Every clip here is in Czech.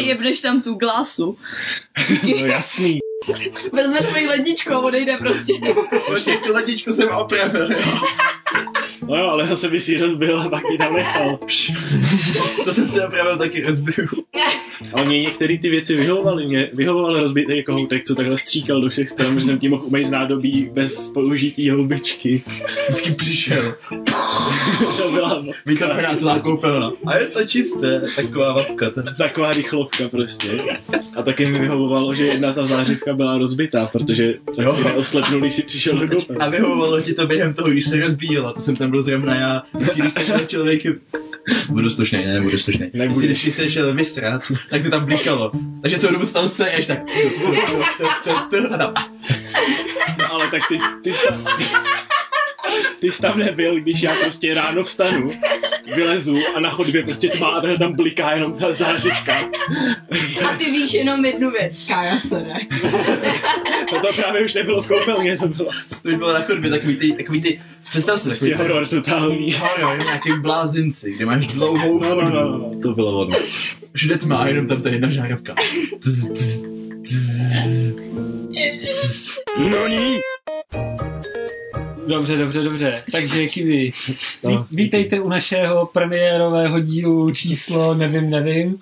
Jebneš tam tu glasu. No jasný. Vezme svoji ledničku a odejde prostě. Počkej, tu letičku jsem opravil, jo. No jo, ale zase by si ji rozbil a pak ji tam nechal. Co jsem si opravil, taky rozbiju. Ale mě některé ty věci vyhovovaly. Mě vyhovoval rozbitý kohoutek, co takhle stříkal do všech stran, že jsem tím mohl umýt nádobí bez použití houbičky. Vždycky přišel. to byla Vytrhná celá koupelna. A je to čisté, taková vapka. Ten. taková rychlovka prostě. A taky mi vyhovovalo, že jedna ta zářivka byla rozbitá, protože tak Jo. si neoslepnul, když si přišel do koupelny. A vyhovovalo ti to během toho, když se rozbíjela, to jsem tam byl zrovna já. Vždycky, když se šel člověk... Budu slušnej, ne, budu slušnej. Nebudeš. Když, když se šel vysrat, tak to tam blikalo. Takže celou dobu se tam seješ, tak... A tam... No, ale tak ty, ty, jsi tam, ty jsi tam nebyl, když já prostě ráno vstanu, vylezu a na chodbě prostě tma a tam bliká jenom ta zářivka. A ty víš jenom jednu věc. Kája se ne. No to právě už nebylo v koupelně, to bylo To by bylo na chodbě takový ty, takový ty... Představ si prostě takový horor totální. Horor, nějaký blázinci, kde máš dlouhou No, no, no, no, to bylo vodné. Všude tma a jenom tam ta jedna žárovka. Tzz, tzz, tzz. Dobře, dobře, dobře. Takže Kiwi, No. ví- vítejte u našeho premiérového dílu číslo, nevím, nevím,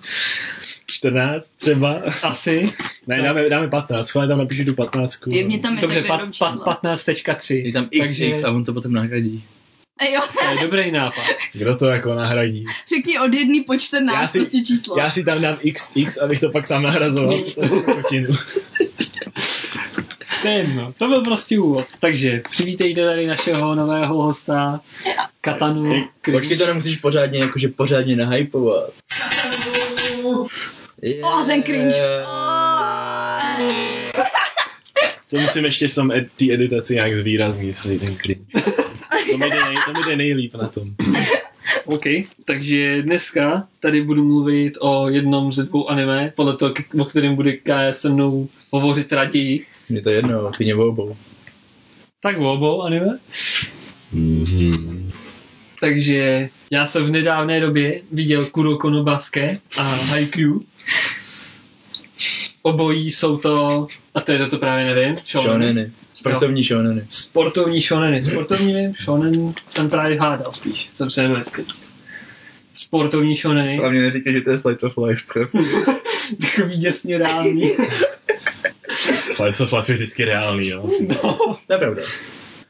14 třeba. asi. Ne, dáme, dáme 15, schválně tam napíšu tu 15. Je mě tam je Dobře, takhle pa, jenom pa, číslo. 15.3. Je tam XX a on to potom nahradí. A jo, To je dobrý nápad. Kdo to jako nahradí? řekni od jedný po 14 Já si- prostě číslo. Já si tam dám XX, abych to pak sám nahrazoval. To je jedno. To byl prostě úvod. Takže přivítejte tady našeho nového hosta, Katanu. Počkej, to nemusíš pořádně, jakože pořádně nahypovat. Oh, ten cringe. To musím ještě v tom ed- té editaci nějak zvýraznit, ten cringe. To mi, jde nej, to mi jde nejlíp na tom. OK, takže dneska tady budu mluvit o jednom ze dvou anime, podle toho, o kterém bude Kaja se mnou hovořit raději. Mně to jedno, ty mě obou. Tak o obou anime. Mm-hmm. Takže já jsem v nedávné době viděl Kuroko no Basket a Haikyuu. Obojí jsou to, a to je to, co právě nevím, shonen. Shoneny. Sportovní shoneny. Sportovní shoneny. Sportovní vím, shonen jsem právě hádal spíš, jsem se nemyslel. Sportovní shoneny, Hlavně neříkej, že to je slice of life, prosím. takový děsně reálný. Slice of life je vždycky reálný, jo. To je pravda.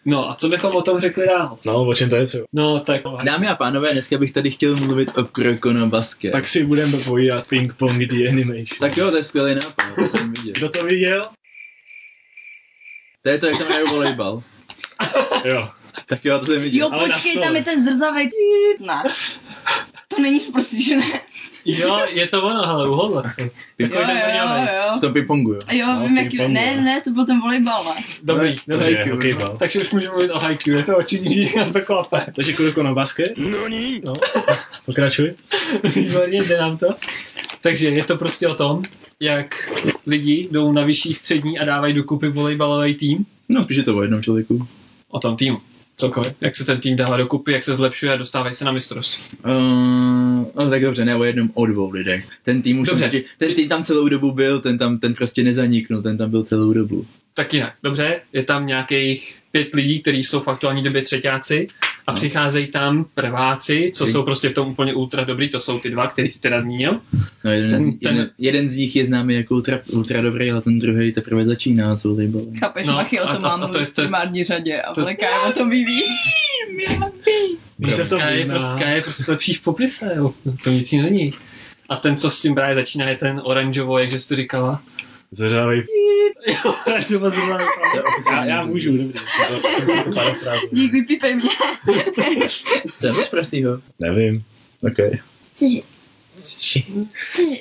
No a co bychom o tom řekli dál? No, o čem to je třeba? No tak Dámy a pánové, dneska bych tady chtěl mluvit o Krokono Basket. Tak si budeme povídat ping-pong The Animation. tak jo, to je skvělý nápad, to jsem viděl. Kdo to viděl? To je to, jak tam hrajou volejbal. Jo. Tak jo, to jsem viděl. Jo, počkej, tam je ten zrzavej pít, ne. To není sprostý, že ne? jo, je to ono, hele, uhodla se. Jo, ten jo, zajímavý. jo. V tom ping-pongu, jo. Jo, No, vím, jaký... Ne, jo. ne, to byl ten volejbal, ne? Dobrý, To dobrý. je hokejbal. Takže už můžu mluvit o Haikyuu, je to očividný, jak to klape. Takže Kuroko na basket? No, ní. No. Pokračuj. Výborně, jde nám to. Takže je to prostě o tom, jak lidi jdou na vyšší střední a dávají dokupy volejbalový tým. No, píše to o jednom člověku. O tom týmu. Celkově. Jak se ten tým dává dokupy, jak se zlepšuje a dostávají se na mistrovství. Uh, no tak dobře, ne o jednom, o dvou lidech. Ten tým už Dobře. Tam, ten tým tam celou dobu byl, ten tam ten prostě nezaniknul, ten tam byl celou dobu. Tak jinak, dobře, je tam nějakých pět lidí, kteří jsou v aktuální době třetíáci a přicházejí tam prváci, co jsou prostě v tom úplně ultra dobrý, to jsou ty dva, který jsi teda zmínil. No, jeden, Ten- z, ten- jeden, jeden z nich je známý jako ultra, ultra dobrý, ale ten druhý teprve začíná s volejbalem. Chápeš, No, Machy o tom mám to v primární řadě a to- veliká je o tom ví víc. Když se v tom Kaja je, prostě, je prostě lepší v popise, jo. to nic není. A ten, co s tím právě začíná, je ten oranžovo, jak jsi to říkala. Zařávej. Jo, oranžovo zelený. Já, já můžu, dobrý. Díky, pípej mě. Jsem z prostýho. Nevím. OK. Cože? Cože?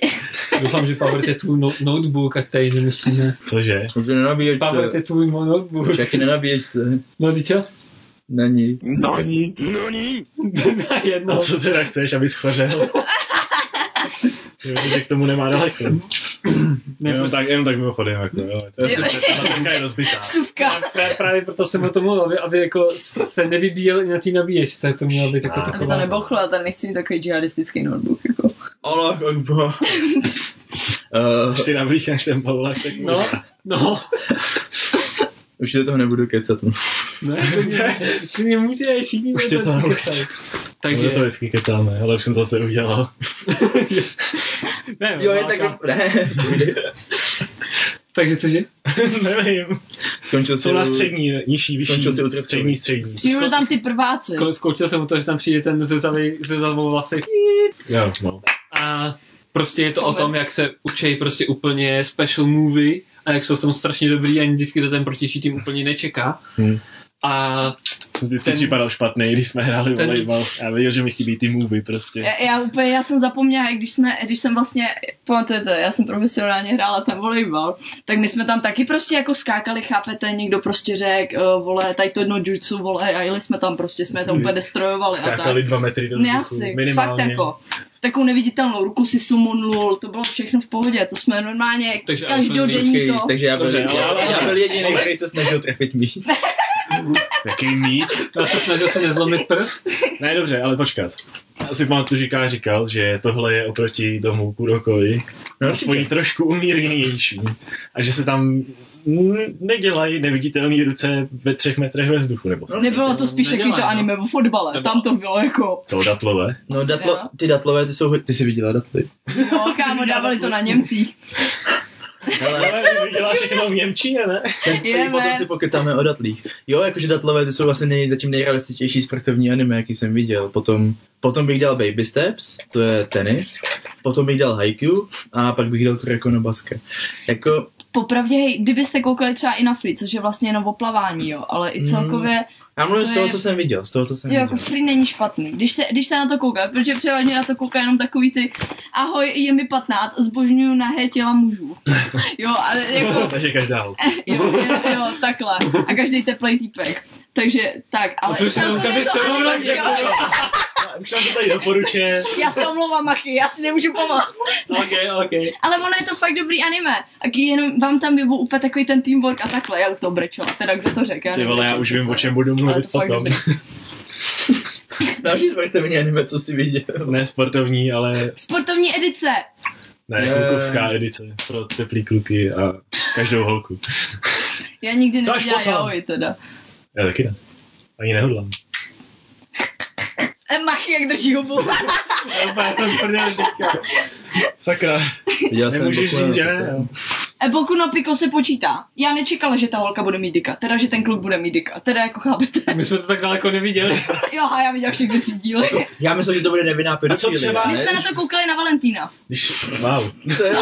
Doufám, že Pavel je tvůj no- notebook a tady nemusíme. Cože? Můžu nenabíjet Pavel to. je tvůj notebook. Všaky nenabíješ se. No, ty čo? Na ní. No ní. No ní. Na jedno. A co teda chceš, abys chořel? Jo, že k tomu nemá daleko. Ne, Jenom prostě- tak, jenom tak mimochodem, jako jo. To je, ta je rozbitá. Právě, právě proto jsem o tom mluvil, aby, aby jako se nevybíjel i na té nabíječce, to mělo být jako Aby to nebochlo, ale tady nechci mít takový džihadistický notebook. Jako. Allah akbar. Uh, Už si navlíkneš ten tak No, no, už do toho nebudu kecat. No. ne, to mě, ty mě můžeš, všichni Už mě to kecají. Takže to vždycky kecáme, ale už jsem to zase udělal. ne, Jo, je tak... Ne, takže cože? Nevím. Skončil Jsou na u- střední, nižší, vyšší, Skončil si u Třebkovy. střední, střední. Přijdu tam ty prváci. Sko- Zkoušel jsem u toho, že tam přijde ten zezavý, zezavou vlasy Jo, no. a prostě je to o tom, jak se učí prostě úplně special movie a jak jsou v tom strašně dobrý a vždycky to ten protější tým úplně nečeká. Hm. A Jsem vždycky Ten- připadal špatný, když jsme hráli ten- volejbal. Já věděl, že mi chybí ty movie prostě. Já, já úplně, já jsem zapomněla, když jsme, když jsem vlastně, pamatujete, já jsem profesionálně hrála ten volejbal, tak my jsme tam taky prostě jako skákali, chápete, někdo prostě řekl, uh, vole, tady to jedno jutsu, vole, a jeli jsme tam prostě, jsme to úplně destrojovali a tak. Skákali dva metry do Ne vzduchu, asi, fakt minimálně. jako. Takovou neviditelnou ruku si sumonul, to bylo všechno v pohodě, to jsme normálně Takže každodenní to. takže já byl, Dobře, já, já byl jediný, který se snažil trefit míč. Jaký míč? já se snažil se nezlomit prst. Ne, dobře, ale počkat. Já si pamatuju, že Ká říkal, že tohle je oproti tomu Kurokovi No, aspoň trošku umírněnější. A že se tam nedělají neviditelné ruce ve třech metrech ve vzduchu, nebo? Nebylo to spíš takový to no. anime o fotbale, Nebylo. tam to bylo jako, Co, datlové? No, datlo, ty datlové, ty jsou, ty jsi viděla datly. jo, kámo, dávali to na Němcích. Ale Ale jsi viděla všechno v Němčině, ne? Jdeme. potom si pokecáme o datlích. Jo, jakože datlové, ty jsou vlastně nej, zatím nejrealističtější sportovní anime, jaký jsem viděl. Potom, potom bych dal Baby Steps, to je tenis. Potom bych dal Haikyuu a pak bych dal Kureko no Basket. Jako, Popravdě, hej, kdybyste koukali třeba i na Free, což je vlastně jenom o plavání, jo, ale i celkově, já mluvím To z toho, je- co jsem viděl, z toho, co jsem jo, jako viděl. Free není špatný. Když se, když se na to kouká, protože převážně na to kouká jenom takový ty, ahoj, je mi 15, zbožňuju nahé těla mužů. Jo, ale jako, Takže každá holka. jo, jo, jo, takhle. A každý teplej týpek. Takže tak, ale Už se celkově to. Už nám to tady doporučuje. Já se omlouvám, Machy, já si nemůžu pomoct. Ok, ok. Ale ono je to fakt dobrý anime. A jenom vám tam byl úplně takový ten teamwork a takhle. Já u toho brečela. Teda kdo to řekl? Ty vole, já už vím, o čem budu mluvit to potom. Další sportovní anime, co jsi viděl. Ne sportovní, ale Sportovní edice. ne, Je. klukovská edice pro teplý kluky a každou holku. Já nikdy To neviděla jaoj teda. Já taky ne. Ani nehodlám. E, Machy, jak drží hubu. Já jsem prdel teďka. Sakra, Viděl jsem nemůžeš říct, že ne. jo. E, Boku no Pico se počítá. Já nečekala, že ta holka bude mít dika. Teda, že ten kluk bude mít dika. Teda jako chápete. My jsme to tak daleko neviděli. Jo, a já viděla všechny tři díly. Já myslím, že to bude nevinná pedofilie. třeba- My ne? jsme na to koukali na Valentína. Když, wow. To je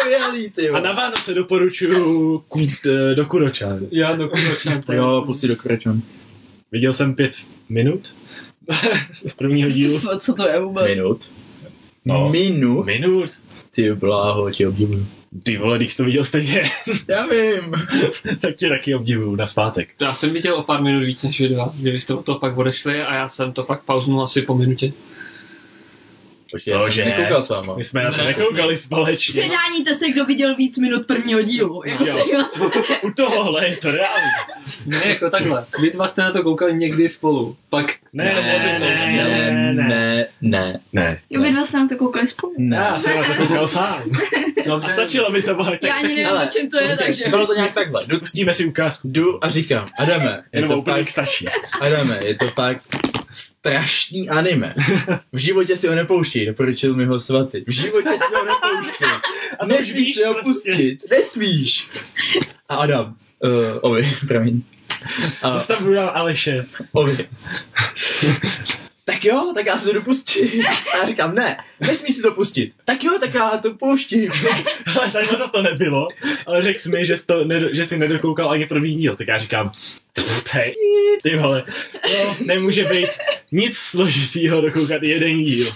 skvělý, ty A na Vánoce doporučuju ku, eh, do Kuroča. Já do kuročem. Jo, půjď si do Kurečan. Viděl jsem pět minut z prvního dílu. Co to je vůbec? Minut. No. Minut? Minut? Ty bláho, tě obdivuju. Ty vole, když jsi to viděl stejně, Já vím. tak tě taky obdivuju na zpátek. Já jsem viděl o pár minut víc než vy dva, kdy vy jste od toho pak odešli a já jsem to pak pauznul asi po minutě. Počkej, já Cože? jsem nekoukal s váma. My jsme na to Ne, nekoukali společně. Předáníte se, kdo viděl víc minut prvního dílu. Jako Jo. U tohohle je to reálný. Ne, jako takhle. Vy dva jste na to koukali někdy spolu. Pak Ne, to bylo ne, vypnouť. ne, ne, ne, ne. Ne. Jo, vy dva jste na to koukali spolu. Já jsem na to koukal sám. A stačilo by to bylo. Já ani nevím, o čem to je, takže... Bylo to nějak takhle. Jdu, pustíme si ukázku. jdu a říkám, Adame, je to úplně fakt, stačí. Adame, je to fakt strašný anime. V životě si ho nepouštěj, doporučil mi ho svatý. V životě si ho nepouštěj. A to Nesmíš si ho prostě. pustit. Nesmíš. A Adam, uh, Ovi, promiň. A, To budu dál Aleše. Ovi. Tak jo, tak já si to dopustím. A já říkám, ne, nesmíš si to pustit. Tak jo, tak já to pouštím. Ale takhle zase to nebylo. Ale řekl jsi mi, že jsi, to že jsi nedokoukal ani první díl. Tak já říkám, ty vole, no, nemůže být nic složitýho dokoukat jeden díl.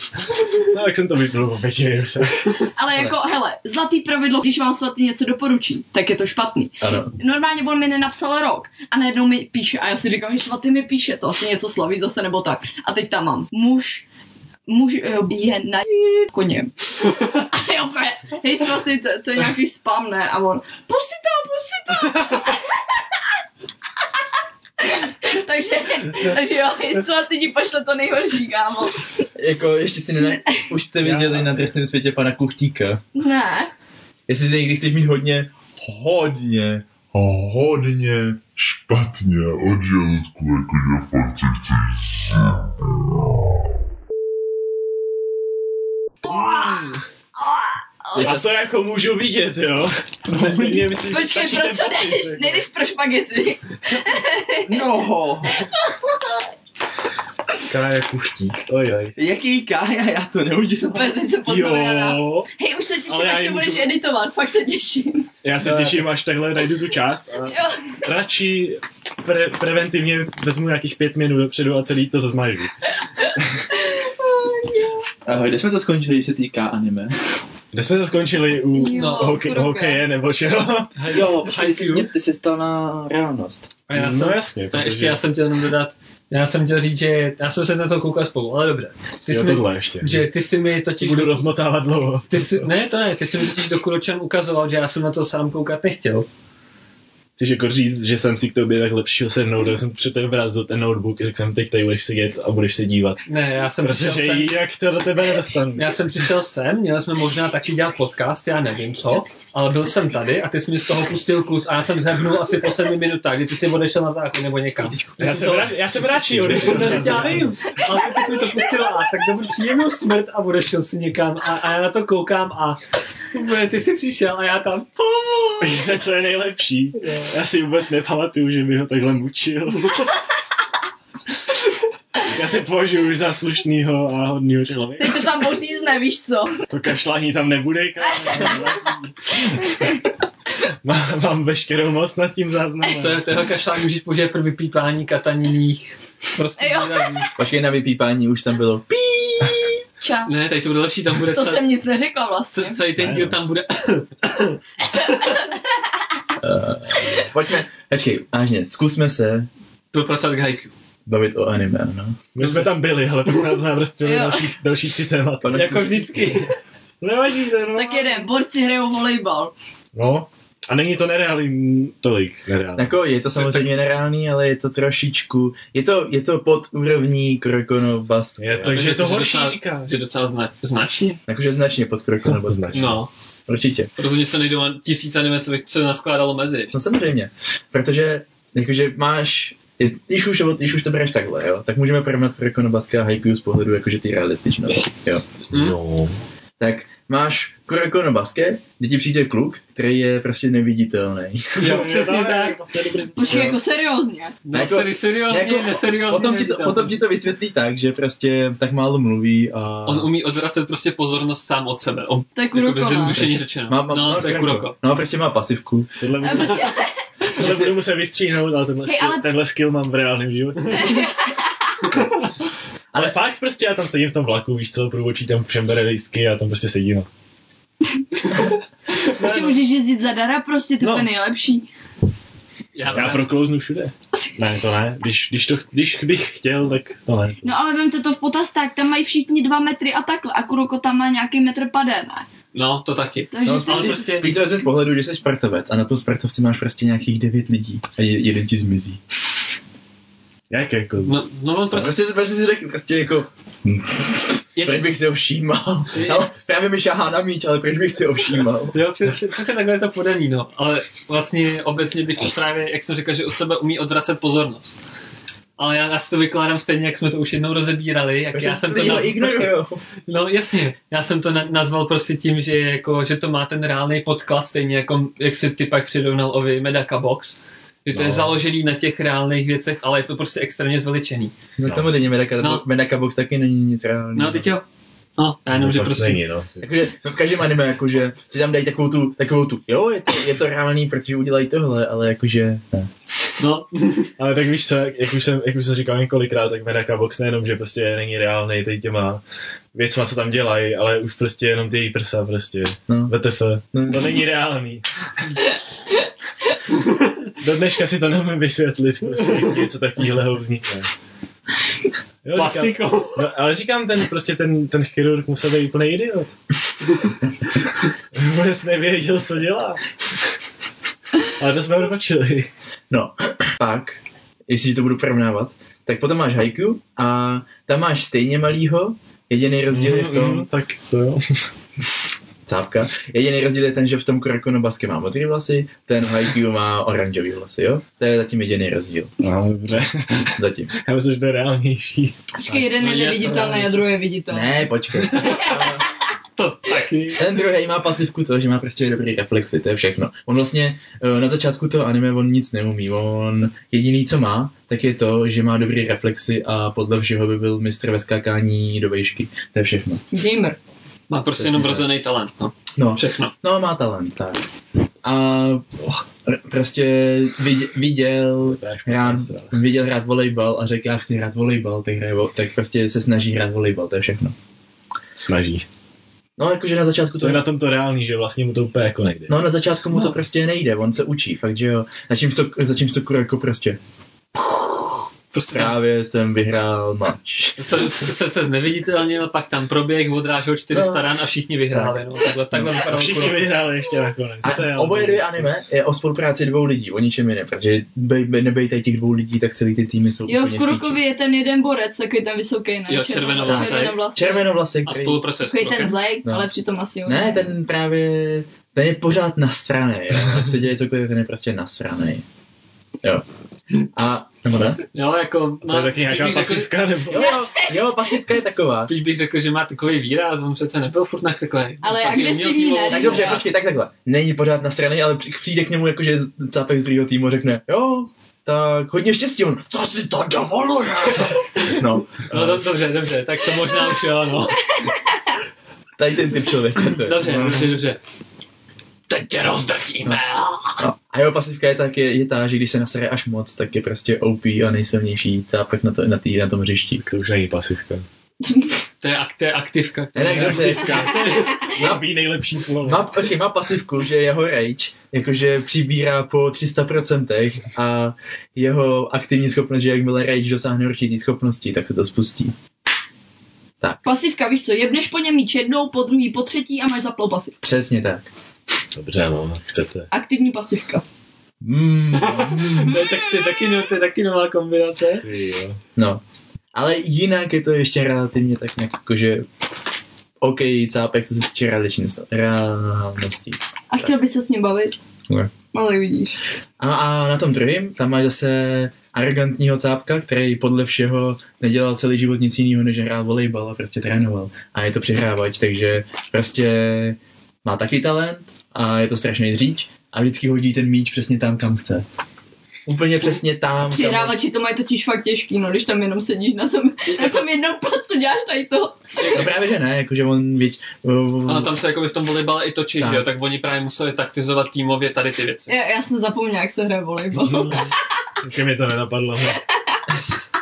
No tak jsem to vypnul pěti minutách. Ale jako, hele, zlatý pravidlo, když vám svatý něco doporučí, tak je to špatný. Ano. Normálně on mi nenapsal rok a najednou mi píše a já si říkám, že svatý mi píše, to asi něco slaví zase nebo tak. A teď tam mám muž, muž eh, je na koněm. A já úplně, hej svatý, to, to je nějaký spam, ne? A on, pusti to, pusti to. takže, takže jo, jestli ti pošle to nejhorší, kámo. Jako, ještě si ne... Už jste viděli na trestném světě pana Kuchtíka. Ne. Jestli někdy chceš mít hodně, hodně, hodně špatně od žaludku, jakože fakt si chceš A to jako můžu vidět, jo? Mě myslím, Počkej, stačí pro ten co popis, jdeš? jako. Nejdeš pro špagety. No, Kája kuchtík, ojoj. jaký kája, já to neudělám. Super, ty se. Jo, Hej, už se těším, Ale já až to budeš můžu- editovat, fakt se těším. já se No, těším, až takhle najdu tu část a Jo. radši pre, preventivně vezmu nějakých pět minut dopředu a celý to zmažu. Ahoj, kde jsme to skončili, když se týká anime? Kde jsme to skončili? U Jo, hokej, hokeje nebo čeho? Jo, počkej, ty jsi, ty jsi stal na reálnost. A já no jsem, jasně, a protože... ještě já jsem chtěl jenom dodat, já jsem chtěl říct, že já jsem se na to koukal spolu, ale dobře. Ty jo, jsi mi, tohle ještě. že ty si mi totiž... Budu rozmotávat dlouho. Ty jsi, ne, to ne, ty jsi mi totiž do Kuročan ukazoval, že já jsem na to sám koukat nechtěl. Chceš jako říct, že jsem si k tobě tak lepšího sednout, že jsem před tebe vrazil ten notebook, řekl jsem, teď tady budeš sedět a budeš se dívat. Ne, já jsem přišel Protože sem, jinak to do tebe nedostanu. já jsem přišel sem, měli jsme možná taky dělat podcast, já nevím co, ale byl jsem tady a ty jsi mi z toho pustil kus a já jsem zhebnul asi po sedmi minutách, kdy ty jsi odešel na záchod nebo někam. Já jsem, rád, já jsem radši odešel. Já vím, ale ty jsi mi to pustil a tak dobrý příjemnou smrt a odešel si někam a, a já na to koukám a ty jsi přišel a já tam pomoc. Co je nejlepší? Já si vůbec nepamatuju, že by ho takhle mučil. Já si považuji už za slušnýho a hodnýho člověka. Teď to tam pořízne, víš co? To kašlání tam nebude, kámo. Má, mám veškerou moc nad tím záznamem. To je, to jeho kašlán můžeš použít pro vypípání kataniných prostě Jo. Počkej, na vypípání už tam bylo pí. Ča. Ne, tady to bude další, tam bude To celý, jsem nic neřekla vlastně. ce- celý ten díl tam bude Uh, pojďme, počkej, vážně, zkusme se propracovat k haiku. bavit o anime, no. My jsme tam byli, ale tak jsme navrstili další, další tři témata. Pane- Jako vždycky. Nevadí, to je normální. Tak jeden, borci hrajou volejbal. No, a není to nereálný tolik nereálný. Jako je to samozřejmě nereálný, ale je to trošičku, je to, je to pod úrovní Krokono Basket. Je to- Takže Že to horší docela, říkáš. Že docela zna, značně. Jakože značně pod Krokono Basket. Značně. No, Určitě. rozhodně se nejdou tisíc anime, co by se naskládalo mezi. No samozřejmě, protože jakože máš, když už, když už to bereš takhle, jo, tak můžeme porovnat Krokono Basket a Haikyuu z pohledu jakože ty realističnosti, jo. No. Tak máš Kuroko no Basket, kde ti přijde kluk, který je prostě neviditelný. Jo, přesně tak. Počkej, jako seriózně. No, Jako- seri, seriózně, Jako, neseriózně. potom, ti to, potom ti to vysvětlí tak, že prostě tak málo mluví a... On umí odvracet prostě pozornost sám od sebe. On, To je jako Kuroko, no. zjednodušeně řečeno. má, má, no, to je Kuroko. No, prostě má pasivku. Tohle, prostě, tohle budu muset vystříhnout, ale tenhle, Hej, skill, ale- tenhle skill mám v reálném životě. ale fakt prostě já tam sedím v tom vlaku, víš co, průvočí tam všem bere lístky a tam prostě sedím. no. ještě můžeš jezdit zadara, prostě to No. je nejlepší. Já, Já proklouznu všude. Ne, to ne. Když, když, to, když bych chtěl, tak to ne. No ale vemte to v potaz tak, tam mají všichni dva metry a takhle, a Kuroko tam má nějaký metr pade, ne? No, to taky. Takže No, jste spíš, si... prostě- spíš to vezmeš z pohledu, že jsi sportovec a na tom sportovci máš prostě nějakých devět lidí a je, jeden ti zmizí. Jak jako? No, no on prostě... Prostě, prostě si řekl, prostě jako, Jak, proč bych si ho všímal? No, právě mi šahá na míč, ale proč bych si ho všímal? Jo, přesně, přesně takhle je to podaný, no. Ale vlastně obecně bych to právě, jak jsem říkal, že od sebe umí odvracet pozornost. Ale já, já si to vykládám stejně, jak jsme to už jednou rozebírali, jak já jsem to nazval, ignorujou. No jasně, já jsem to na, nazval prostě tím, že, jako, že to má ten reálný podklad, stejně jako jak si ty pak přirovnal Ovi Medaka Box. Že to No. je založený na těch reálných věcech, ale je to prostě extrémně zveličený. No, samozřejmě, Medaka, No. no. Medaka Box taky není nic reálného. No, teď jo. No, já jenom, že prostě... Není, no. Jakože v každém anime, jakože si tam dají takovou tu, takovou tu, jo, je to, je to reálný, protože udělají tohle, ale jakože, ne. No, Ale tak víš co, jak, už jsem, jak už jsem říkal několikrát, tak Medaka Box nejenom, že prostě není reálný tady těma věcma, co tam dělají, ale už prostě jenom ty její prsa prostě. No. VTF. No. To není reálný. Do dneška si to neumím vysvětlit, prostě, něco takového vznikne. Jo, říkám, plastikou. no, ale říkám, ten, prostě ten, ten chirurg musel být úplný idiot. Vůbec nevěděl, co dělá. Ale to jsme odbočili. No, pak jestli to budu porovnávat, tak potom máš Haiku a tam máš stejně malýho, jediný rozdíl je v tom, Mm, tak to jo. Cápka, jediný rozdíl je ten, že v tom Kurakonu Basket má modrý vlasy, ten v Haiku má oranžový vlasy, jo? To je zatím jediný rozdíl. No, dobře. Zatím. Já myslím, že to je reálnější. Počkej, jeden No, je neviditelný a druhý je viditelný. Ne, počkej. To taky. Ten druhý má pasivku to, že má prostě dobrý reflexy, to je všechno. On vlastně eh, na začátku toho anime on nic neumí. On jediný, co má, tak je to, že má dobrý reflexy a podle všeho by byl mistr ve skákání do vejšky. To je všechno. Gamer. Má prostě Přesně jenom vrozený talent, no. No, Všechno. no má talent, tak. A oh, prostě viděl, viděl, To strana. viděl hrát volejbal a řekl, já chci hrát volejbal, tak, hraje, tak prostě se snaží hrát volejbal, to je všechno. Snaží. No, jakože na začátku To to je na tom to reálný, že vlastně mu to úplně jako nejde. No na začátku mu to No. prostě nejde, on se učí, fakt, že jo. Zatímco, zatímco jako prostě Prostě právě jsem vyhrál match. se, se, se zneviditelnil, pak tam proběh, odrážel 400 No. ran a všichni vyhráli. No, takhle, takhle A vypadalo všichni vyhráli ještě nakonec. To je A oboje dvě anime je o spolupráci dvou lidí, o ničem jiném, protože bej, bej, nebejte těch dvou lidí, tak celý ty týmy jsou Jo, v úplně Kurokovi je ten jeden borec, takový ten vysoký, ne? Jo, červenovlasej. červenovlasej. Červenovlasy, A který... spolupráce s Takový ten zlej, No. ale přitom asi jo. Ne, ten právě... Ten je pořád nasraný, jo. Jak se děje cokoliv, ten je prostě nasraný. Jo. A, nebo ne? Jo, jako... To je taky nějaká bych řekl, pasivka, nebo... Jo, jo, jo, pasivka je taková. spíš bych řekl, že má takový výraz, on přece nebyl furt nakrklej. Ale agresivní ne, Tak dobře, počkej, tak takhle. Není pořád na straně, ale při- přijde k němu jakože cápek z druhého týmu a řekne, jo, tak hodně štěstí, on, co si to dovoluje? No, No do, dobře, dobře, tak to možná už jo, no. tady ten typ člověka. to je. Dobře, dobře, dobře. Teď tě rozdrtíme. No. A jeho pasivka je, tak, je, je ta, že když se nasere až moc, tak je prostě OP a nejsilnější tápek na, to, na, tý, na tom hřišti. To už není pasivka. To je, ak, to je aktivka. Ne, která- ne, dobře. Zabí nejlepší slovo. Má, počkej, má pasivku, že jeho rage jakože přibírá po 300% a jeho aktivní schopnost, že jakmile rage dosáhne určitý schopnosti, tak se to spustí. Pasivka, víš co, jebneš po něm míč jednou, po druhý, po třetí a máš zaplou pasiv. Přesně tak. Dobře, no, chcete. Aktivní pasivka. Mm. To je, tak, to, je taky, no, to je taky nová kombinace. Ty jo. No. Ale jinak je to ještě relativně tak nějak jakože OK, cápek, co se týče realičnosti. reálnosti. A chtěl by se s ním bavit? Ne. Ale vidíš. A, a na tom druhém, tam máš zase arrogantního cápka, který podle všeho nedělal celý život nic jiného, než hrál volejbal a prostě trénoval. A je to přihrávač, takže prostě má taky talent a je to strašný dříč a vždycky hodí ten míč přesně tam, kam chce. Úplně přesně tam. Přihrávači to mají totiž fakt těžký, no, když tam jenom sedíš na tom, na tom jednom placu, děláš tady to. No právě, že ne, jakože on věď... Ale tam se jako v tom volejbale i točí, Tak. že jo, tak oni právě museli taktizovat týmově tady ty věci. Já, já jsem zapomněla, jak se hraje volejbal. Taky mi to nenapadlo. ne.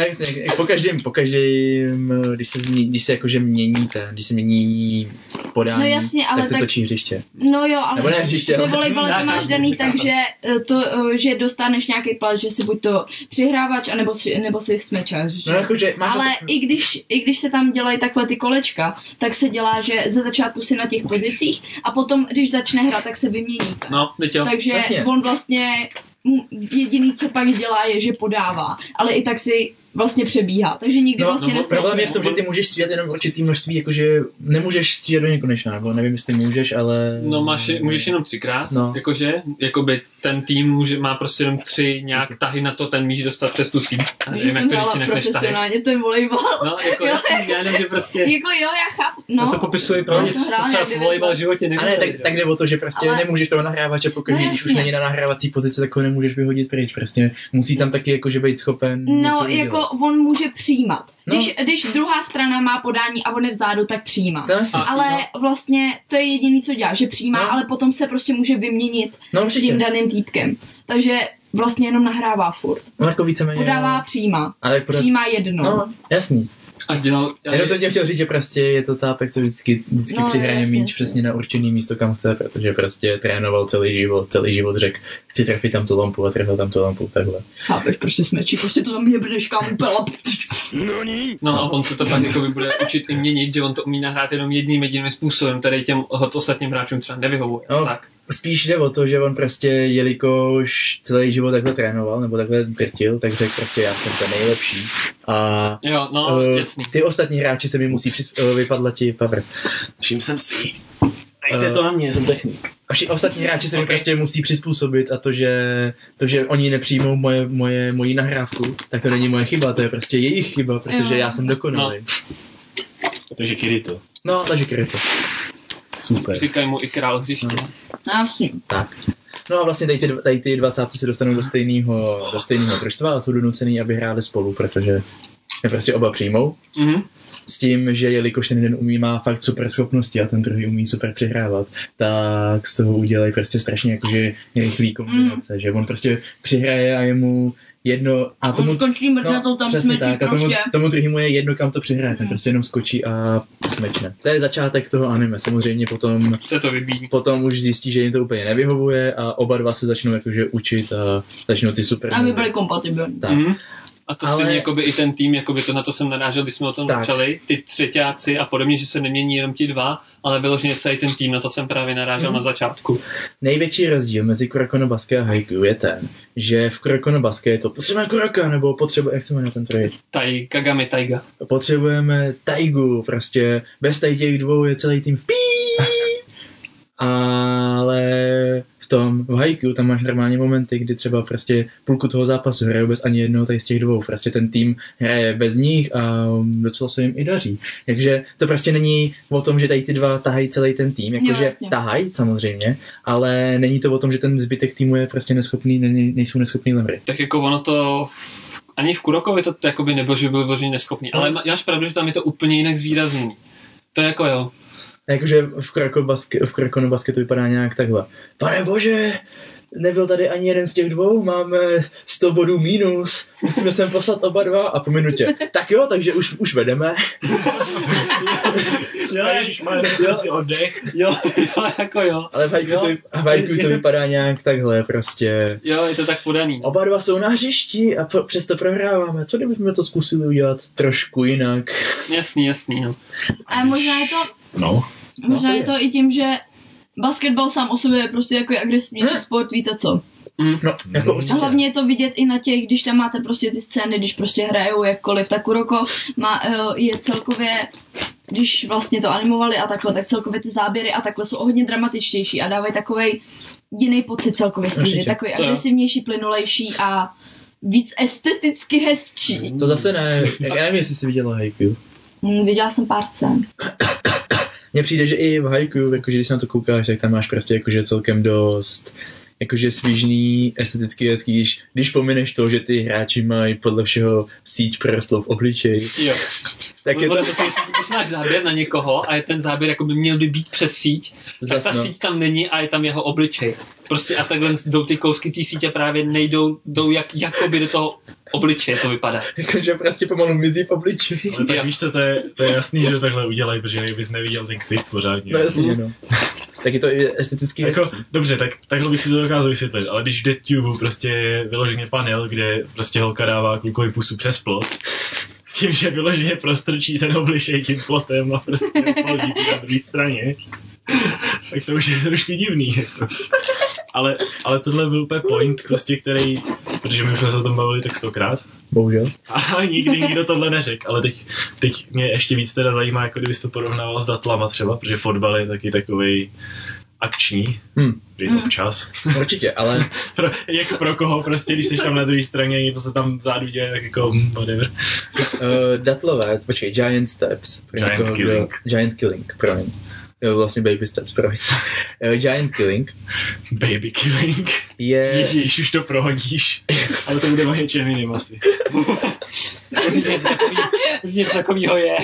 Jak, jak, jak po každém, po každém, když se, změní, když se jakože mění ten, když se mění podání, No jasně, ale tak se tak- točí hřiště. No jo, ale Nebo ne hřiště, ale- volejbale to máš daný já tak, chápu. že, eh, to, eh, že dostaneš nějaký plat, že si buď to přihrávač, anebo si, nebo si smečař. že? No jakože máš... Ale to- i když, i když se tam dělají takhle ty kolečka, tak se dělá, že ze začátku si na těch pozicích a potom, když začne hrát, tak se vyměníte. No. Takže jasně. on vlastně jediný, co pak dělá, je, že podává. Ale i tak si vlastně přebíhá. Takže nikdy No, vlastně no. Problém je v tom, že ty můžeš střídat jenom určitý množství, jakože nemůžeš střídat do nekonečna, nebo nevím, jestli můžeš, ale... No máš, můžeš jenom třikrát, No. jakože, jakoby ten tým může, má prostě jenom tři nějak tahy na to ten míč dostat přes tu síť. A nevím, jak jsem to hrála říct jinak než tahy. profesionálně ten volejbal. No, jako Jo. jasný, já jenom, že prostě, Jako jo, já chápu. no. No, to popisuje pro No, mě, co třeba v volejbal v životě A ne, neviděli. tak, tak jde o to, že prostě Ale- nemůžeš toho nahrávače, pokud No, když už není na nahrávací pozici, tak ho nemůžeš vyhodit pryč. Prostě musí tam taky jakože být schopen No, udělat. Jako on může přijímat. No. Když, když druhá strana má podání a on je vzadu, tak přijímá. Jasný. Ale vlastně to je jediný, co dělá, že přijímá, No. ale potom se prostě může vyměnit No s tím daným týpkem. Takže vlastně jenom nahrává furt. No jako víceméně. Podává, přijímá. Ale podat... Přijímá jedno. No, jasný. A dělal, já, jsem tě chtěl říct, že prostě je to cápek, co vždycky, vždycky No, no, přihraje jasně, míč jasně. přesně na určený místo, kam chce, protože prostě trénoval celý život, celý život řekl, chci trefit tam tu lampu a trefil tam tu lampu, takhle. Chápeš, prostě smečí, prostě to tam jebneš kam upela. No a on se to pak jako bude učit i měnit, že on to umí nahrát jenom jedním jediným způsobem, který těm ostatním hráčům třeba nevyhovuje. No. Tak. Spíš jde o to, že on prostě, jelikož celý život takhle trénoval, nebo takhle drtil, tak řekl prostě já jsem ten nejlepší. A Jo, no, eh, jasný. ty ostatní hráči se mi musí přizp- uh, vypadla ti power. Všim jsem si. Nechte Eh. to na mě, jsem technik. A vši- ostatní hráči se mi Ok. prostě musí přizpůsobit a to, že, to, že oni nepřijmou moje, moje, moji nahrávku, tak to není moje chyba, to je prostě jejich chyba, protože Jo. já jsem dokonalý. Takže Kirito. No, takže kryto. Super. Říkají mu i král hřiště. No. No, jasně. Tak. No a vlastně tady ty, tady ty dva cápci se dostanou do stejného, do stejného družstva a jsou donucený, aby hráli spolu, protože je prostě oba přijmou. Mhm. S tím, že jelikož ten jeden umí má fakt super schopnosti a ten druhý umí super přihrávat, tak z toho udělají prostě strašně jakože rychlý kombinace, mm. že on prostě přihraje a je mu jedno a On tomu, skončí mrtnatou tam přesně tak, a tomu, prostě. tomu druhému je jedno, kam to přihraje, ten Mm. prostě jenom skočí a smečne. To je začátek toho anime, samozřejmě potom Se to vybíjí. potom už zjistí, že jim to úplně nevyhovuje a oba dva se začnou jakože učit a začnou ty super. Aby byli kompatibilní. Tak. Mhm. A to Ale- stejně jakoby i ten tým, jakoby to na to jsem narážel, když jsme o tom Tak. začali, ty třetíáci a podobně, že se nemění jenom ti dva, ale vyloženě celý ten tým, na to jsem právě narážel Mhm. na začátku. Největší rozdíl mezi Kuroko no Basket a Haiku je ten, že v Kuroko no Basket je to potřebujeme Kuroka, nebo potřebujeme, jak se jmenuje ten troj? Tai, Kagami Taiga. Potřebujeme Taigu, prostě bez těch dvou je celý tým pí. Ale v tom, v Haiku tam máš normálně momenty, kdy třeba prostě půlku toho zápasu hrajou bez ani jednoho tady z těch dvou. Prostě ten tým hraje bez nich a docela se jim i daří. Takže to prostě není o tom, že tady ty dva tahají celý ten tým, jakože jasně. tahají samozřejmě, ale není to o tom, že ten zbytek týmu je prostě neschopný, ne, nejsou neschopný lemry. Tak jako ono to ani v Kurokovi to jakoby nebylo, že byl vyloženě neschopný. No. Ale má- máš pravdu, že tam je to úplně jinak zvýrazněný. To je jako jo. Jakože v Kuroko, basket, v Basket to vypadá nějak takhle. Pane bože, nebyl tady ani jeden z těch dvou, máme 100 bodů mínus, musíme sem poslat oba dva a po minutě. Tak jo, takže už, už vedeme. Jo, ježiš, jsem si oddech. Jo, jo, jako jo. Ale v Jo. to, vy- v Haiku Je to to- vypadá nějak takhle prostě. Jo, je to tak podaný. Oba dva jsou na hřišti a pro, přesto prohráváme. Co kdybychom to zkusili udělat trošku jinak? Jasný, jasný, no. A možná je to, No. možná to je je. to i tím, že basketbal sám o sobě je prostě jako agresivnější Hm. sport, víte co. Mm. No, jako Mm. určitě. A hlavně je to vidět i na těch, když tam máte prostě ty scény, když prostě hrajou jakkoliv, tak Kuroko má, eh, je celkově, když vlastně to animovali a takhle, tak celkově ty záběry a takhle jsou hodně dramatičtější a dávají takovej jiný pocit celkově z takový agresivnější, plynulejší a víc esteticky hezčí. To zase ne, já nevím, jestli jsi viděla Haiku. Hm, viděla jsem pár scén. Mně přijde, že i v Haiku, jakože když se na to koukáš, tak tam máš prostě jakože celkem dost jakože svížný, esteticky hezký, když, když pomineš to, že ty hráči mají podle všeho síť prorostlou v obličeji, Jo. tak je to prostě, když, když máš záběr na někoho a je ten záběr jako by měl by být přes síť, tak ta no. síť tam není a je tam jeho obličej. Prostě a takhle jdou ty kousky té sítě právě nejdou, jdou jak, jakoby do toho obličeje to vypadá. Jakože prostě pomalu mizí v obličeji. Ale tak víš co, to je, to je jasný, že to takhle udělají, protože jinak bys neviděl ten ksicht pořádně. No jasně, no. Tak je to i esteticky Jako, hezký. dobře, tak takhle bych si to dokázal vysvětlit, ale když v DeadTube prostě je vyloženě panel, kde prostě holka dává klukovi pusu přes plot, tím, že vyloženě prostrčí ten obličej tím plotem a prostě na druhé straně, tak to už je trošku divný. Jako. Ale, ale tohle byl úplně point, prostě, který, protože my už jsme se o tom bavili tak stokrát, Bohužel. a nikdy nikdo tohle neřekl, ale teď, teď mě ještě víc teda zajímá, jako kdybys to porovnával s datlama třeba, protože fotbal je taky takový akční, Hm, že Hmm. občas. určitě, ale Pro, jak pro koho prostě, když jsi tam na druhé straně, něco se tam vzadu děje, tak jako hm, whatever. uh, datlové, počkej, Giant Steps. pro Giant někoho, Killing. Giant Killing, promiň. Jo, vlastně Baby Steps, promiň. Uh, Giant Killing Baby killing. je... Ježíš, už to prohodíš. Ale to bude o něčem jiným asi. Určitě něco takový- takovýho je.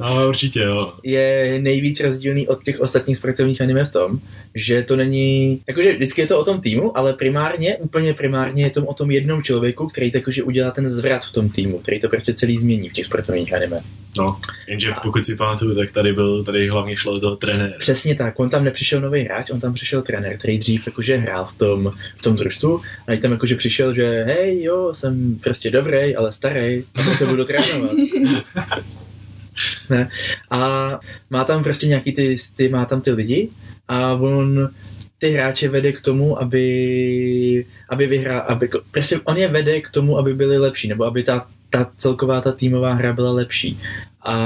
No, určitě jo. je nejvíc rozdílný od těch ostatních sportovních anime v tom, že to není, jakože vždycky je to o tom týmu, ale primárně, úplně primárně je to o tom jednom člověku, který takože udělá ten zvrat v tom týmu, který to prostě celý změní v těch sportovních anime. No, jenže pokud si pamatuju, tak tady byl, tady hlavně šlo o toho trenéra. Přesně tak, on tam nepřišel nový hráč, on tam přišel trenér, který dřív jakože hrál v tom, v tom družstvu a tam jakože přišel, že hej, jo, jsem prostě dobrý, ale starý, to budu trénovat. ne. A má tam prostě nějaký ty, ty, má tam ty lidi a on ty hráče vede k tomu, aby, aby vyhrál, aby, prostě on je vede k tomu, aby byli lepší, nebo aby ta, ta celková ta týmová hra byla lepší. A,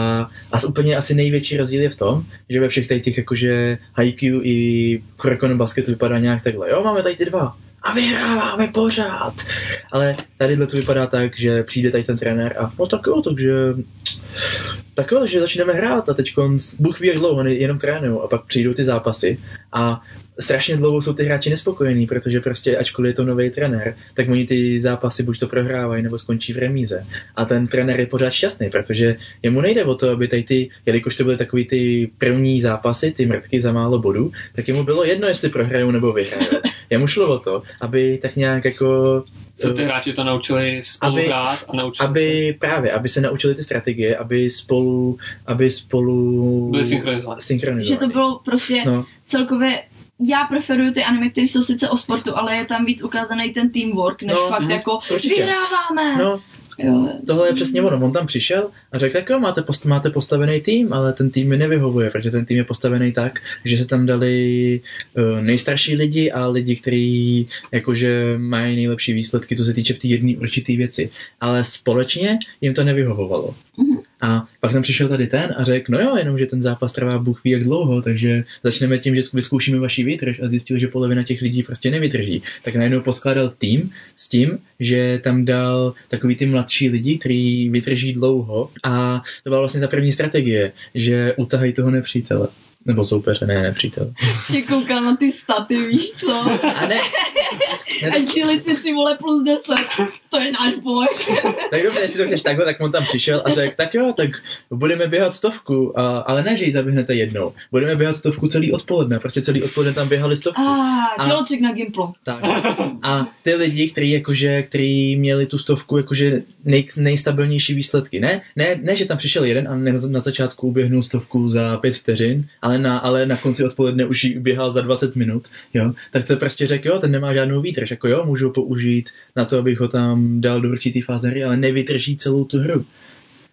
a úplně asi největší rozdíl je v tom, že ve všech tady těch jakože Haikyuu i Kuroko Basket vypadá nějak takhle. Jo, máme tady ty dva a vyhráváme pořád. Ale tady to vypadá tak, že přijde tady ten trenér a no tak jo, takže tak jo, že začneme hrát a teď Bůh ví, jak dlouho, jenom trénují a pak přijdou ty zápasy a strašně dlouho jsou ty hráči nespokojení, protože prostě ačkoliv je to nový trenér, tak oni ty zápasy buď to prohrávají nebo skončí v remíze. A ten trenér je pořád šťastný, protože jemu nejde o to, aby tady ty, jelikož to byly takový ty první zápasy, ty mrtky za málo bodů, tak jemu bylo jedno, jestli prohrajou nebo vyhrajou. Jemu šlo o to, aby tak nějak jako co ty hráči to naučili spolu aby, hrát a naučili aby se. právě, aby se naučili ty strategie, aby spolu, aby spolu Byli synchronizovaní. synchronizovaní. Že to bylo prostě No, celkově já preferuju ty anime, které jsou sice o sportu, ale je tam víc ukázaný ten teamwork, než No, fakt mhm, jako určitě. vyhráváme. no, Jo. tohle je přesně ono. On tam přišel a řekl, tak jo, máte, post, máte postavený tým, ale ten tým mi nevyhovuje, protože ten tým je postavený tak, že se tam dali uh, nejstarší lidi a lidi, kteří jakože mají nejlepší výsledky, co se týče v té jedné určité věci. Ale společně jim to nevyhovovalo. Mhm. A pak tam přišel tady ten a řekl, no jo, jenom, že ten zápas trvá Bůh ví jak dlouho, takže začneme tím, že vyzkoušíme vaši výdrž a zjistil, že polovina těch lidí prostě nevydrží. Tak najednou poskládal tým s tím, že tam dal takový ty mladší lidi, kteří vydrží dlouho a to byla vlastně ta první strategie, že utahají toho nepřítele. Nebo soupeře, ne nepřítel. Si koukal na ty staty, víš co? A ne, Agility ty vole plus 10. To je náš boj. tak dobře, jestli to chceš takhle, tak on tam přišel a řekl, tak jo, tak budeme běhat stovku, a, ale ne, že ji zaběhnete jednou. Budeme běhat stovku celý odpoledne, prostě celý odpoledne tam běhali stovku. A A- tělocvik na Gimplu. Tak. A ty lidi, kteří jakože, který měli tu stovku jakože nej, nejstabilnější výsledky. Ne, ne, ne, že tam přišel jeden a na začátku uběhnul stovku za pět vteřin, ale na, ale na konci odpoledne už ji uběhal za 20 minut, jo. Tak to prostě řekl, jo, ten nemá žádnou výdrž, jako jo, můžu ho použít na to, abych ho tam dal do určitý fáze hry, ale nevydrží celou tu hru.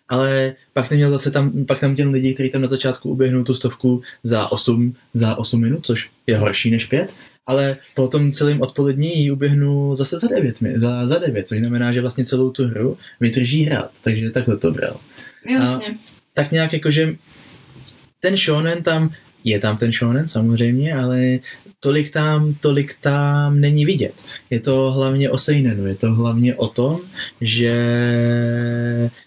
Ale pak tam měl zase tam, pak tam měl lidi, kteří tam na začátku uběhnou tu stovku za 8, za 8 minut, což je horší než 5, ale po tom celém odpolední ji uběhnu zase za 9, mi- za, za 9, což znamená, že vlastně celou tu hru vydrží hrát, takže takhle to bral. Jasně. Tak nějak jakože ten shonen tam, je tam ten shonen samozřejmě, ale tolik tam, tolik tam není vidět. Je to hlavně o seinenu, je to hlavně o tom, že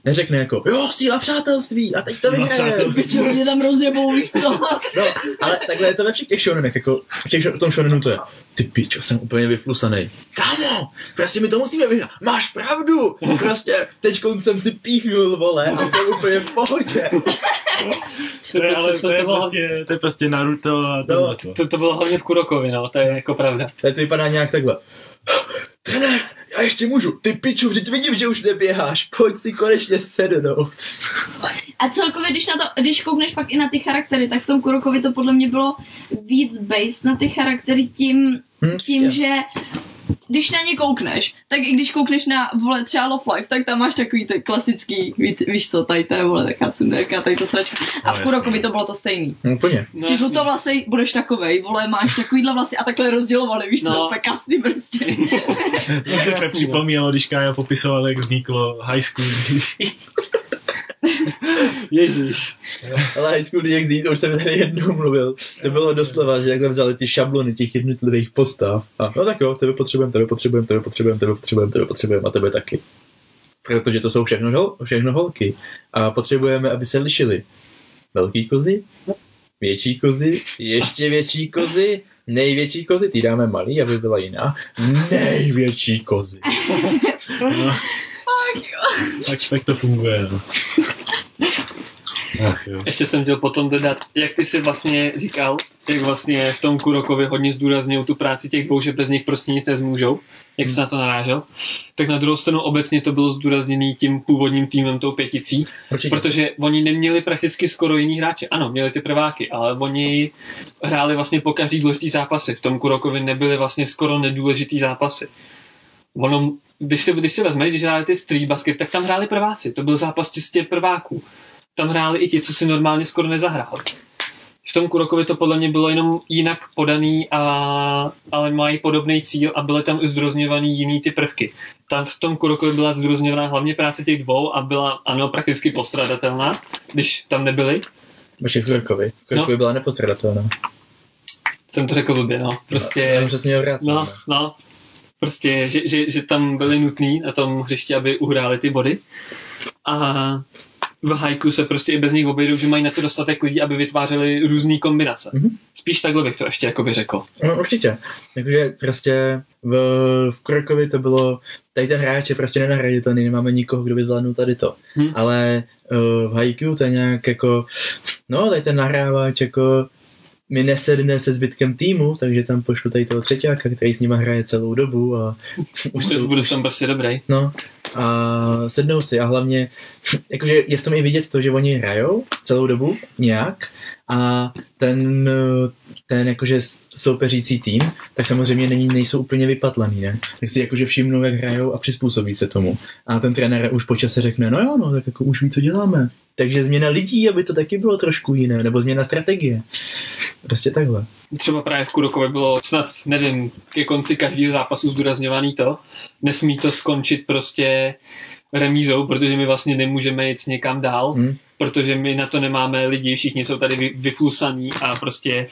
neřekne jako jo, síla přátelství a teď to vyhraje. přátelství. Pičo, mě tam rozjebou, víš co? No, ale takhle je to ve všech těch shonenech, jako v, těch, v tom shonenu to je, ty pičo, jsem úplně vyplusaný. Kámo, prostě my to musíme vyhrát, máš pravdu, prostě teď jsem si píchnul, vole, a jsem úplně v pohodě. To je, ale to- to je, to bylo- prostě, to je prostě Naruto a No, to. To, to bylo hlavně v Kurokovi, no, to je jako pravda. Tady to vypadá nějak takhle. Trenér, já ještě můžu, ty piču, vždyť vidím, že už neběháš, pojď si konečně sednout. A celkově, když, na to, když koukneš fakt i na ty charaktery, tak v tom Kurokovi to podle mě bylo víc based na ty charaktery tím, Hm, tím že když na ně koukneš, tak i když koukneš na vole třeba Love Life, tak tam máš takový ten klasický, ví, víš co, tady to je vole taká cunderka, tady to sračka. A No, v. Kurokovi to bylo to stejný. No, úplně. No, Jsi jasně. žlutовlasej, budeš takovej, vole, máš takovýhle vlasy a takhle rozdělovali, víš co, No. úplně kasný prostě. To jasný, připomínalo, když Kája popisoval, jak vzniklo High School. Ježíš. Ale High School DxD, to už jsem tady jednou mluvil. To bylo doslova, že jakhle vzali ty šablony těch jednotlivých postav. A no tak jo, tebe potřebujeme, tebe potřebujeme, tebe potřebujeme, tebe potřebujeme, tebe potřebujeme a tebe taky. Protože to jsou všechno, hol, všechno holky. A potřebujeme, aby se lišily. Velký kozy, větší kozy, ještě větší kozy, největší kozy, ty dáme malý, aby byla jiná. Největší kozy. No, Ach jo. tak, tak to funguje. No. Jo. Ještě jsem chtěl potom dodat, jak ty si vlastně říkal, jak vlastně v tom Kurokovi hodně zdůraznil tu práci těch dvou, že bez nich prostě nic nezmůžou, jak jsi na to narážel, tak na druhou stranu obecně to bylo zdůrazněný tím původním týmem, tou pěticí, Určitě. protože oni neměli prakticky skoro jiný hráče. Ano, měli ty prváky, ale oni hráli vlastně po každý důležitý zápasy. V tom Kurokovi nebyly vlastně skoro nedůležitý zápasy. Ono, když si, když si vezmeš, když hráli ty street basket, tak tam hráli prváci. To byl zápas čistě prváků. Tam hráli i ti, co si normálně skoro nezahráli. V tom Kurokovi to podle mě bylo jenom jinak podaný, a, ale mají podobný cíl a byly tam i zdrozňovaný jiný ty prvky. Tam v tom Kurokovi byla zdrozňovaná hlavně práce těch dvou a byla, ano, prakticky postradatelná, když tam nebyli. Vaše Kurkovi. Kurkovi No. byla nepostradatelná. Jsem to řekl blbě, no. Prostě, jsem přesně obráceně. no, no. Prostě, že, že, že tam byli nutný na tom hřišti, aby uhráli ty body. A v hajku se prostě i bez nich obejdou, že mají na to dostatek lidí, aby vytvářeli různé kombinace. Mhm. Spíš takhle bych to ještě jakoby řekl. No určitě. Takže prostě v, v Krokovi to bylo, tady ten hráč je prostě nenahraditelný, nemáme nikoho, kdo by zvládnul tady to. Hm. Ale uh, v Haikyuu to je nějak jako, no tady ten nahrávač jako mi nesedne se zbytkem týmu, takže tam pošlu tady toho třetíka, který s nima hraje celou dobu a Už už jsou, bude tam prostě dobrý. No, a sednou si a hlavně, jakože je v tom i vidět to, že oni hrajou celou dobu nějak a ten, ten jakože soupeřící tým, tak samozřejmě není, nejsou úplně vypatlaný, ne? Tak si jakože všimnou, jak hrajou a přizpůsobí se tomu. A ten trenér už po čase řekne, no jo, no, tak jako už ví, co děláme. Takže změna lidí, aby to taky bylo trošku jiné, nebo změna strategie. Prostě takhle. Třeba právě v Kurokovi bylo snad, nevím, ke konci každého zápasu zdůrazňovaný to, nesmí to skončit prostě remízou, protože my vlastně nemůžeme jít někam dál, Hm? protože my na to nemáme lidi, všichni jsou tady vy, vyflusaní a prostě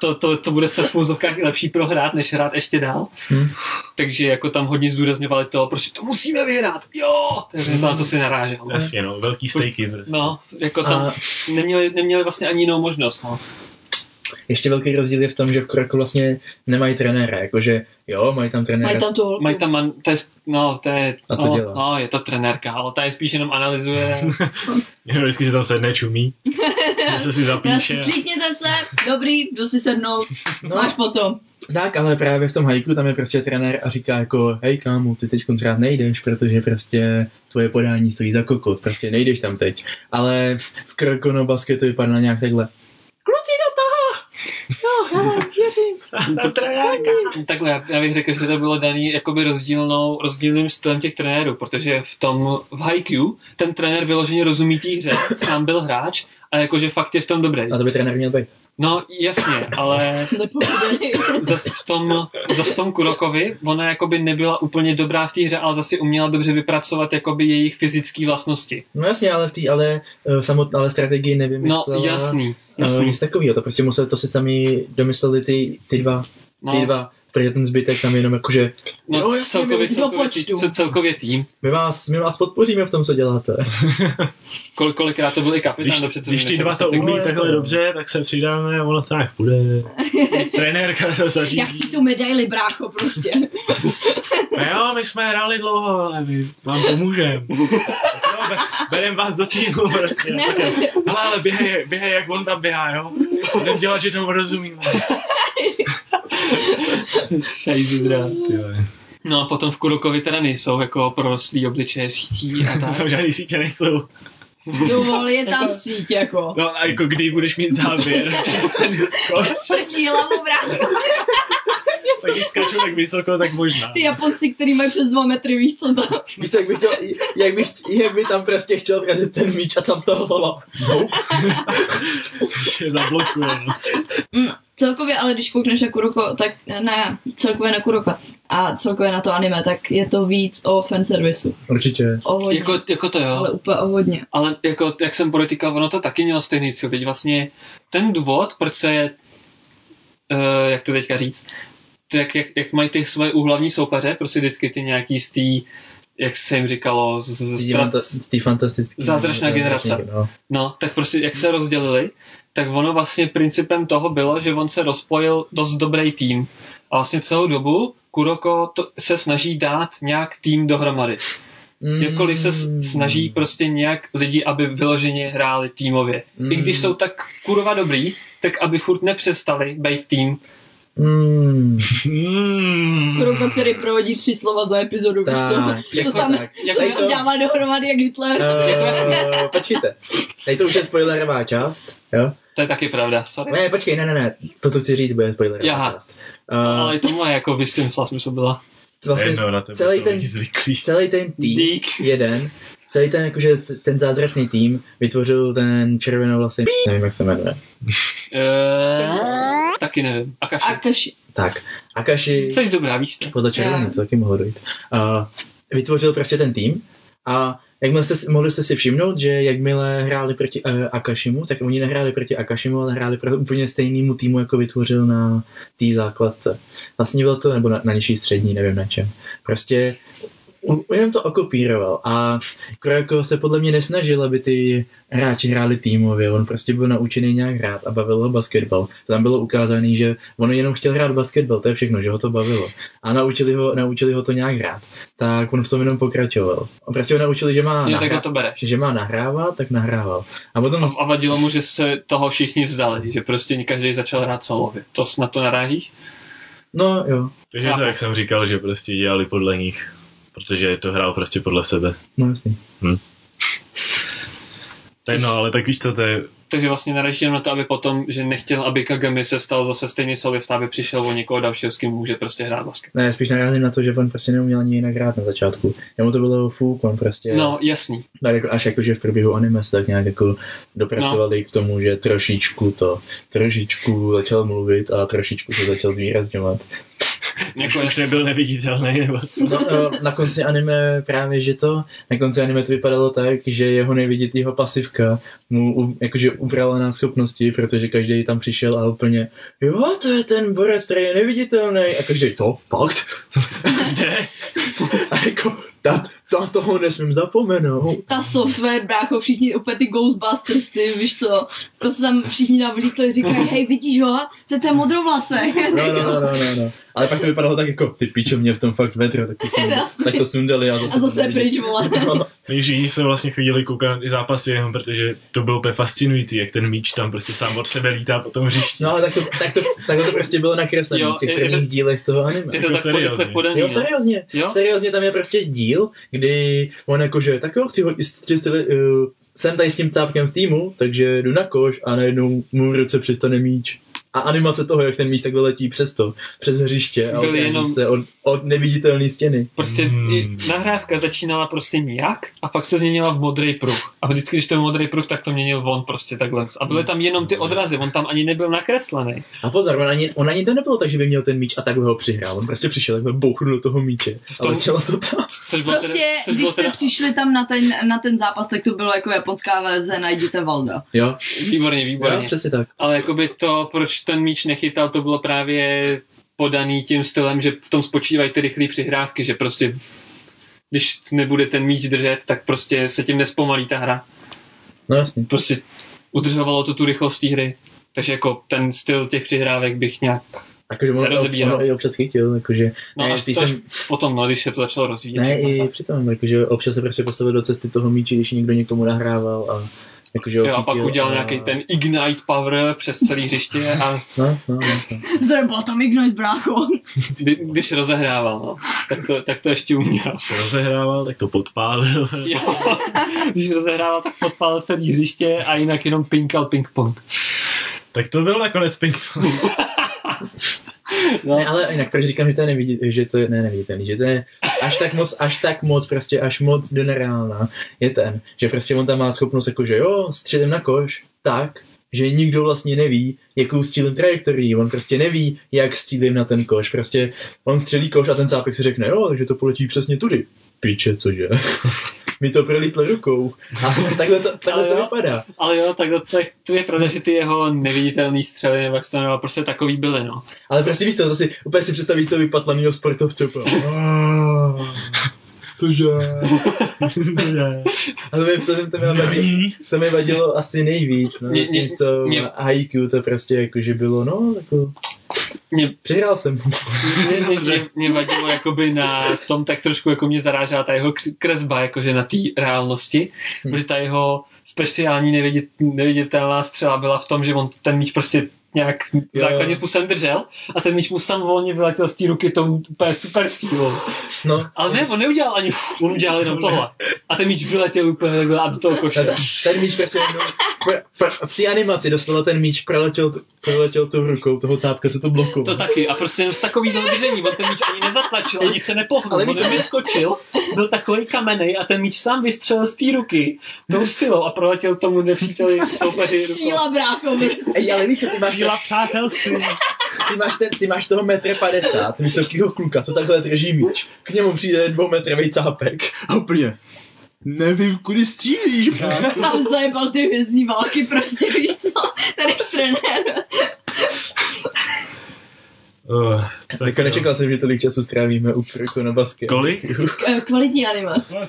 to, to, to bude snad v úzovkách lepší prohrát, než hrát ještě dál. Hm? Takže jako tam hodně zdůrazňovali to, prostě to musíme vyhrát, jo! Takže to, na co si narážel. Jasně, no, velký stejky prostě. No, jako tam A- neměli, neměli vlastně ani jinou možnost, no. Ještě velký rozdíl je v tom, že v Kroku vlastně nemají trenéra, jakože jo, mají tam trenéra. Mají tam tu holku. Mají tam, man, to je, no, to je, A co no, dělá? no, je to trenérka, ale ta je spíš jenom analyzuje. Vždycky se tam sedne, čumí. se si zapíše. Slíkněte se, dobrý, jdu si sednout, No. máš potom. Tak, ale právě v tom hajku tam je prostě trenér a říká jako, hej kámo, ty teď rád nejdeš, protože prostě tvoje podání stojí za kokot, prostě nejdeš tam teď. Ale v Krokono basketu vypadá nějak takhle. Kluci do toho! No, hele, věřím. Tam trenérka. Takhle, já- já bych řekl, že to bylo daný jakoby rozdílnou, rozdílným stylem těch trenérů, protože v tom, v Haikyuu, ten trenér vyloženě rozumí té hře, sám byl hráč a jakože fakt je v tom dobrý. A to by trenér měl být. No, jasně, ale Nepochodený. zas v tom, zas v tom Kurokovi, ona jakoby nebyla úplně dobrá v té hře, ale zase uměla dobře vypracovat jakoby jejich fyzické vlastnosti. No jasně, ale v té, ale, uh, samot, ale strategii No, nevymyslela. jasný, Uh, jasný. nic takového, to prostě museli, to si sami domysleli ty, ty dva, ty No, dva, protože ten zbytek tam jenom jakože, no Jo, jasně, celkově, my celkově, počtu. tý, celkově tým. my vás, my vás podpoříme v tom, co děláte. Kol, kolikrát to byl i kapitán, Když, to přece když ty dva to umí No, takhle jako- dobře, tak se přidáme a ono tak bude. Trenérka to zařídí. Já chci tu medaili, brácho, prostě. No jo, my jsme hráli dlouho, ale my vám pomůžeme. Berem vás do týmu prostě. Ne. Ale, ale běhej, běhej, jak on tam běhá, jo. Budem dělat, že tomu rozumíme. Šajzudra. Ty vole. No a potom v Kurokovi teda nejsou jako prorostlý obličeje sítí a tak. Tam žádný sítě nejsou. Dovol, je tam síť, jako. No a jako kdy budeš mít záběr, Strčí hlavu, brácho. tak když skáču tak vysoko, tak možná. Ty Japonci, který mají přes dva metry, víš co to? Víš, jak bych, to, jak, bych, jak by tam prostě chtěl vrazit ten míč a tam toho hlava. Se zablokuje, no. Mm, celkově, ale když koukneš na Kuroko, tak ne, celkově na Kuroka a celkově na to anime, tak je to víc o fanservisu. Určitě. O hodně. Jako, jako to jo. ale úplně o hodně. Ale jako, jak jsem podotýkal, ono to taky mělo stejný cíl. Teď vlastně ten důvod, proč se, uh, jak to teďka říct, tak jak, jak mají ty svoje úhlavní soupeře, prostě vždycky ty nějaký z té, jak se jim říkalo, z, z, Z z, té fantastické. Zázračná generace. No. No, tak prostě jak se rozdělili, tak ono vlastně principem toho bylo, že on se rozpojil dost dobrý tým. A vlastně celou dobu Kuroko to se snaží dát nějak tým dohromady. Mm. Jakkoliv se snaží prostě nějak lidi, aby vyloženě hráli týmově. I když jsou tak kurva dobrý, tak aby furt nepřestali být tým. Mm. Mm. Kuroko, který prohodí tři slova za epizodu, víš co? Tak, To jako tam tak. jako- Tady to, dává dohromady jak Hitler. uh, počkejte. Tady to už je spoilerová část, jo? To je taky pravda, sorry. Ne, počkej, ne, ne, ne. To, co chci říct, bude spoilerová Jaha. část. Ale Uh, i to moje jako vystým smysl byla. vlastně Jedno, na celý ten- celý ten tým, Dík. jeden, celý ten, jakože ten zázračný tým vytvořil ten červenou vlastně, nevím, jak se jmenuje. Uh, taky nevím. Akaši. A kaši. Tak, Akashi, Jsi dobrá, víš to. podle červené, to taky mohlo dojít. Uh, vytvořil prostě ten tým a jakmile jste, mohli jste si všimnout, že jakmile hráli proti uh, Akashimu, tak oni nehráli proti Akashimu, ale hráli proti úplně stejnému týmu, jako vytvořil na té základce. Vlastně bylo to, nebo na, na nižší střední, nevím na čem. Prostě jenom to okopíroval a Kuroko se podle mě nesnažil, aby ty hráči hráli týmově, on prostě byl naučený nějak hrát a bavil ho basketbal. Tam bylo ukázané, že on jenom chtěl hrát basketbal, to je všechno, že ho to bavilo. A naučili ho, naučili ho to nějak hrát. Tak on v tom jenom pokračoval. On prostě ho naučili, že má, Jo, tak na nahrát, to bereš. že má nahrávat, tak nahrával. A potom A, a vadilo mu, že se toho všichni vzdali, že prostě každý začal hrát solově. To na to narážíš? No jo, Takže to, jak jsem říkal, že prostě dělali podle nich. Protože to hrál prostě podle sebe. no jasný. Tak no, ale tak víš co, to je... Takže vlastně narážíš jenom na to, aby potom, že nechtěl, aby Kagami se stal zase stejný solista, aby přišel o někoho dalšího, s kým může prostě hrát basket. Ne, spíš narazím na to, že on prostě neuměl ani jinak hrát na začátku. Jemu to bylo fuk, on prostě... No, jasný. Tak jako, až jakože v průběhu anime se tak nějak jako dopracovali no. k tomu, že trošičku to, trošičku začal mluvit a trošičku se začal zvýrazňovat. Jako už nebyl neviditelný, nebo co? No, no, na konci anime právě, že to, na konci anime to vypadalo tak, že jeho neviditýho pasivka mu jakože ubrala na schopnosti, protože každý tam přišel a úplně, jo, to je ten borec, který je neviditelný. A každý, co, fakt? Kde? A jako, ta, ta, toho nesmím zapomenout. Ta software, brácho, všichni úplně ty Ghostbusters, ty, víš co, prostě tam všichni navlíkli, říkají, hej, vidíš ho, to je ten modrovlasek. No, no, no, no, no, no. Ale pak to vypadalo tak jako, ty piče mě v tom fakt vedro, tak to, Jasně. tak to sundali a zase... A zase pryč, vole. No, Takže se vlastně chodili koukat ty zápasy jenom protože to bylo úplně fascinující, jak ten míč tam prostě sám od sebe lítá po tom hřišti. no ale tak to, tak to, takhle to prostě bylo nakreslené v těch prvních dílech toho anime. Je to Jako tak, to seriózně. tak podaný, Jo, no? seriózně. Jo? Seriózně tam je prostě díl, kdy on jakože, tak jo, chci ho, chci, chci, uh, jsem tady s tím cápkem v týmu, takže jdu na koš a najednou mu v ruce přistane míč. A animace toho, jak ten míč takhle letí přes to, přes hřiště a odráží jenom- se od, od neviditelné stěny. Prostě Hmm. nahrávka začínala prostě nějak a pak se změnila v modrý pruh. A vždycky, když to je modrý pruh, tak to měnil on prostě takhle. A byly tam jenom ty odrazy, on tam ani nebyl nakreslený. A pozor, on ani, on ani to nebylo tak, že by měl ten míč a takhle ho přihrál. On prostě přišel, takhle bouchnul do toho míče. A tom- začalo to tam. Což bylo Prostě, teda, což když bylo jste teda, přišli tam na ten, na ten zápas, tak to bylo jako japonská verze, najděte Valda. Jo, výborně, jo, výborně. přesně tak. Ale jakoby to, proč ten míč nechytal, to bylo právě podaný tím stylem, že v tom spočívají ty rychlé přihrávky, že prostě když nebude ten míč držet, tak prostě se tím nespomalí ta hra. No jasně. Prostě udržovalo to tu rychlost té hry. Takže jako ten styl těch přihrávek bych nějak... Jakože ono, ono i občas chytil, jakože... No ne, až, to až jsem, potom, no, když se to začalo rozvíjet. ne, i tak. přitom, jakože občas se prostě postavil do cesty toho míče, když někdo někomu nahrával a jakože Jo, a pak udělal a... nějaký ten Ignite Power přes celý hřiště a No, no, no, no. Zrebal tam Ignite, brácho. kdy, když rozehrával, no, tak to, tak to ještě uměl. Rozehrával, tak to podpálil. Jo, když rozehrával, tak podpálil celý hřiště a jinak jenom pinkal ping-pong. tak to byl nakonec ping No, Ne, ale jinak, proč říkám, že to je nevidit, že to je, ne, neviditelný, že to je až tak moc, až tak moc, prostě až moc do nereálna, je ten, že prostě on tam má schopnost jako, že jo, střílím na koš, tak, že nikdo vlastně neví, jakou střílím trajektorii, on prostě neví, jak střílím na ten koš, prostě on střelí koš a ten cápek si řekne, jo, takže to poletí přesně tudy. Píče, cože? Mi to prolítlo rukou. A takhle to, takhle Ale to jo. vypadá. ale jo, tak to, tak to je pravda, že ty jeho neviditelný střely, nebo jak se to jmenuje, prostě takový byly, no. Ale prostě víš co, zase úplně si představíš to vypatlanýho sportovce. úplně, "Ah, Cože? Ale to, to, to, mi vadilo, to mi vadilo asi nejvíc, no, Mě- tím, co mě- Haiku to prostě jakože bylo, no, jako, Mě, přihrál jsem. mě, mě, mě, mě vadilo jakoby na tom, tak trošku jako mě zarážela ta jeho kresba, jakože na té reálnosti, Hmm. protože ta jeho speciální nevidit, neviditelná střela byla v tom, že on ten míč prostě nějak základním způsobem držel a ten míč mu sam volně vyletěl z té ruky tou úplně super sílou. No, Ale ne, on neudělal ani uf, on udělal jenom tohle. A ten míč vyletěl úplně takhle a do toho koše. ten, ten míč prostě jenom, pr, pr, v té animaci dostala ten míč, preletěl, preletěl tou rukou toho cápka, se to blokoval. To taky. A prostě jenom z takový držení, on ten míč ani nezatlačil, ani se nepohnul. Ale on co- vyskočil, byl takový kamenej a ten míč sám vystřelil z té ruky tou silou a proletěl tomu nepříteli soupeři rukou. Síla bráchovi. Ej, ale víš co, ty máš, Síla přátelství. ty máš, ten, ty máš toho metr 50 vysokýho kluka, co takhle drží míč. K němu přijde dvoumetrový cápek a úplně, nevím, kudy střílíš, brácho. Tam zajebal ty hvězdní války prostě, víš co? Tady trenér. Uh, Jako nečekal jsem, že tolik času strávíme u na basket. Kolik? K- Kvalitní anime. To je